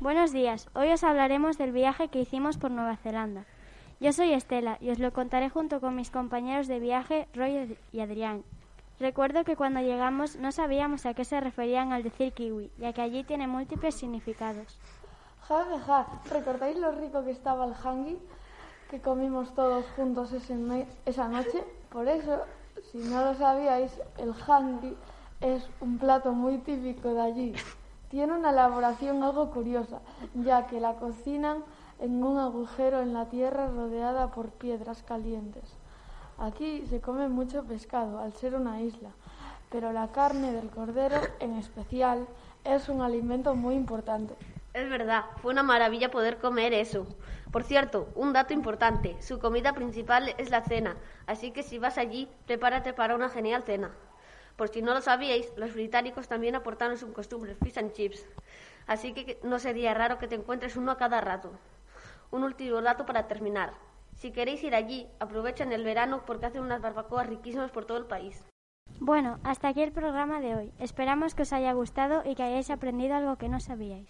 Buenos días, hoy os hablaremos del viaje que hicimos por Nueva Zelanda. Yo soy Estela y os lo contaré junto con mis compañeros de viaje, Roy y Adrián. Recuerdo que cuando llegamos no sabíamos a qué se referían al decir kiwi, ya que allí tiene múltiples significados. Ja, ja, ja. ¿Recordáis lo rico que estaba el hangi que comimos todos juntos esa noche? Por eso, si no lo sabíais, el hangi es un plato muy típico de allí. Tiene una elaboración algo curiosa, ya que la cocinan en un agujero en la tierra rodeada por piedras calientes. Aquí se come mucho pescado, al ser una isla, pero la carne del cordero, en especial, es un alimento muy importante. Es verdad, fue una maravilla poder comer eso. Por cierto, un dato importante, su comida principal es la cena, así que si vas allí, prepárate para una genial cena. Por si no lo sabíais, los británicos también aportaron sus costumbres fish and chips, así que no sería raro que te encuentres uno a cada rato. Un último dato para terminar. Si queréis ir allí, aprovechen el verano porque hacen unas barbacoas riquísimas por todo el país. Bueno, hasta aquí el programa de hoy. Esperamos que os haya gustado y que hayáis aprendido algo que no sabíais.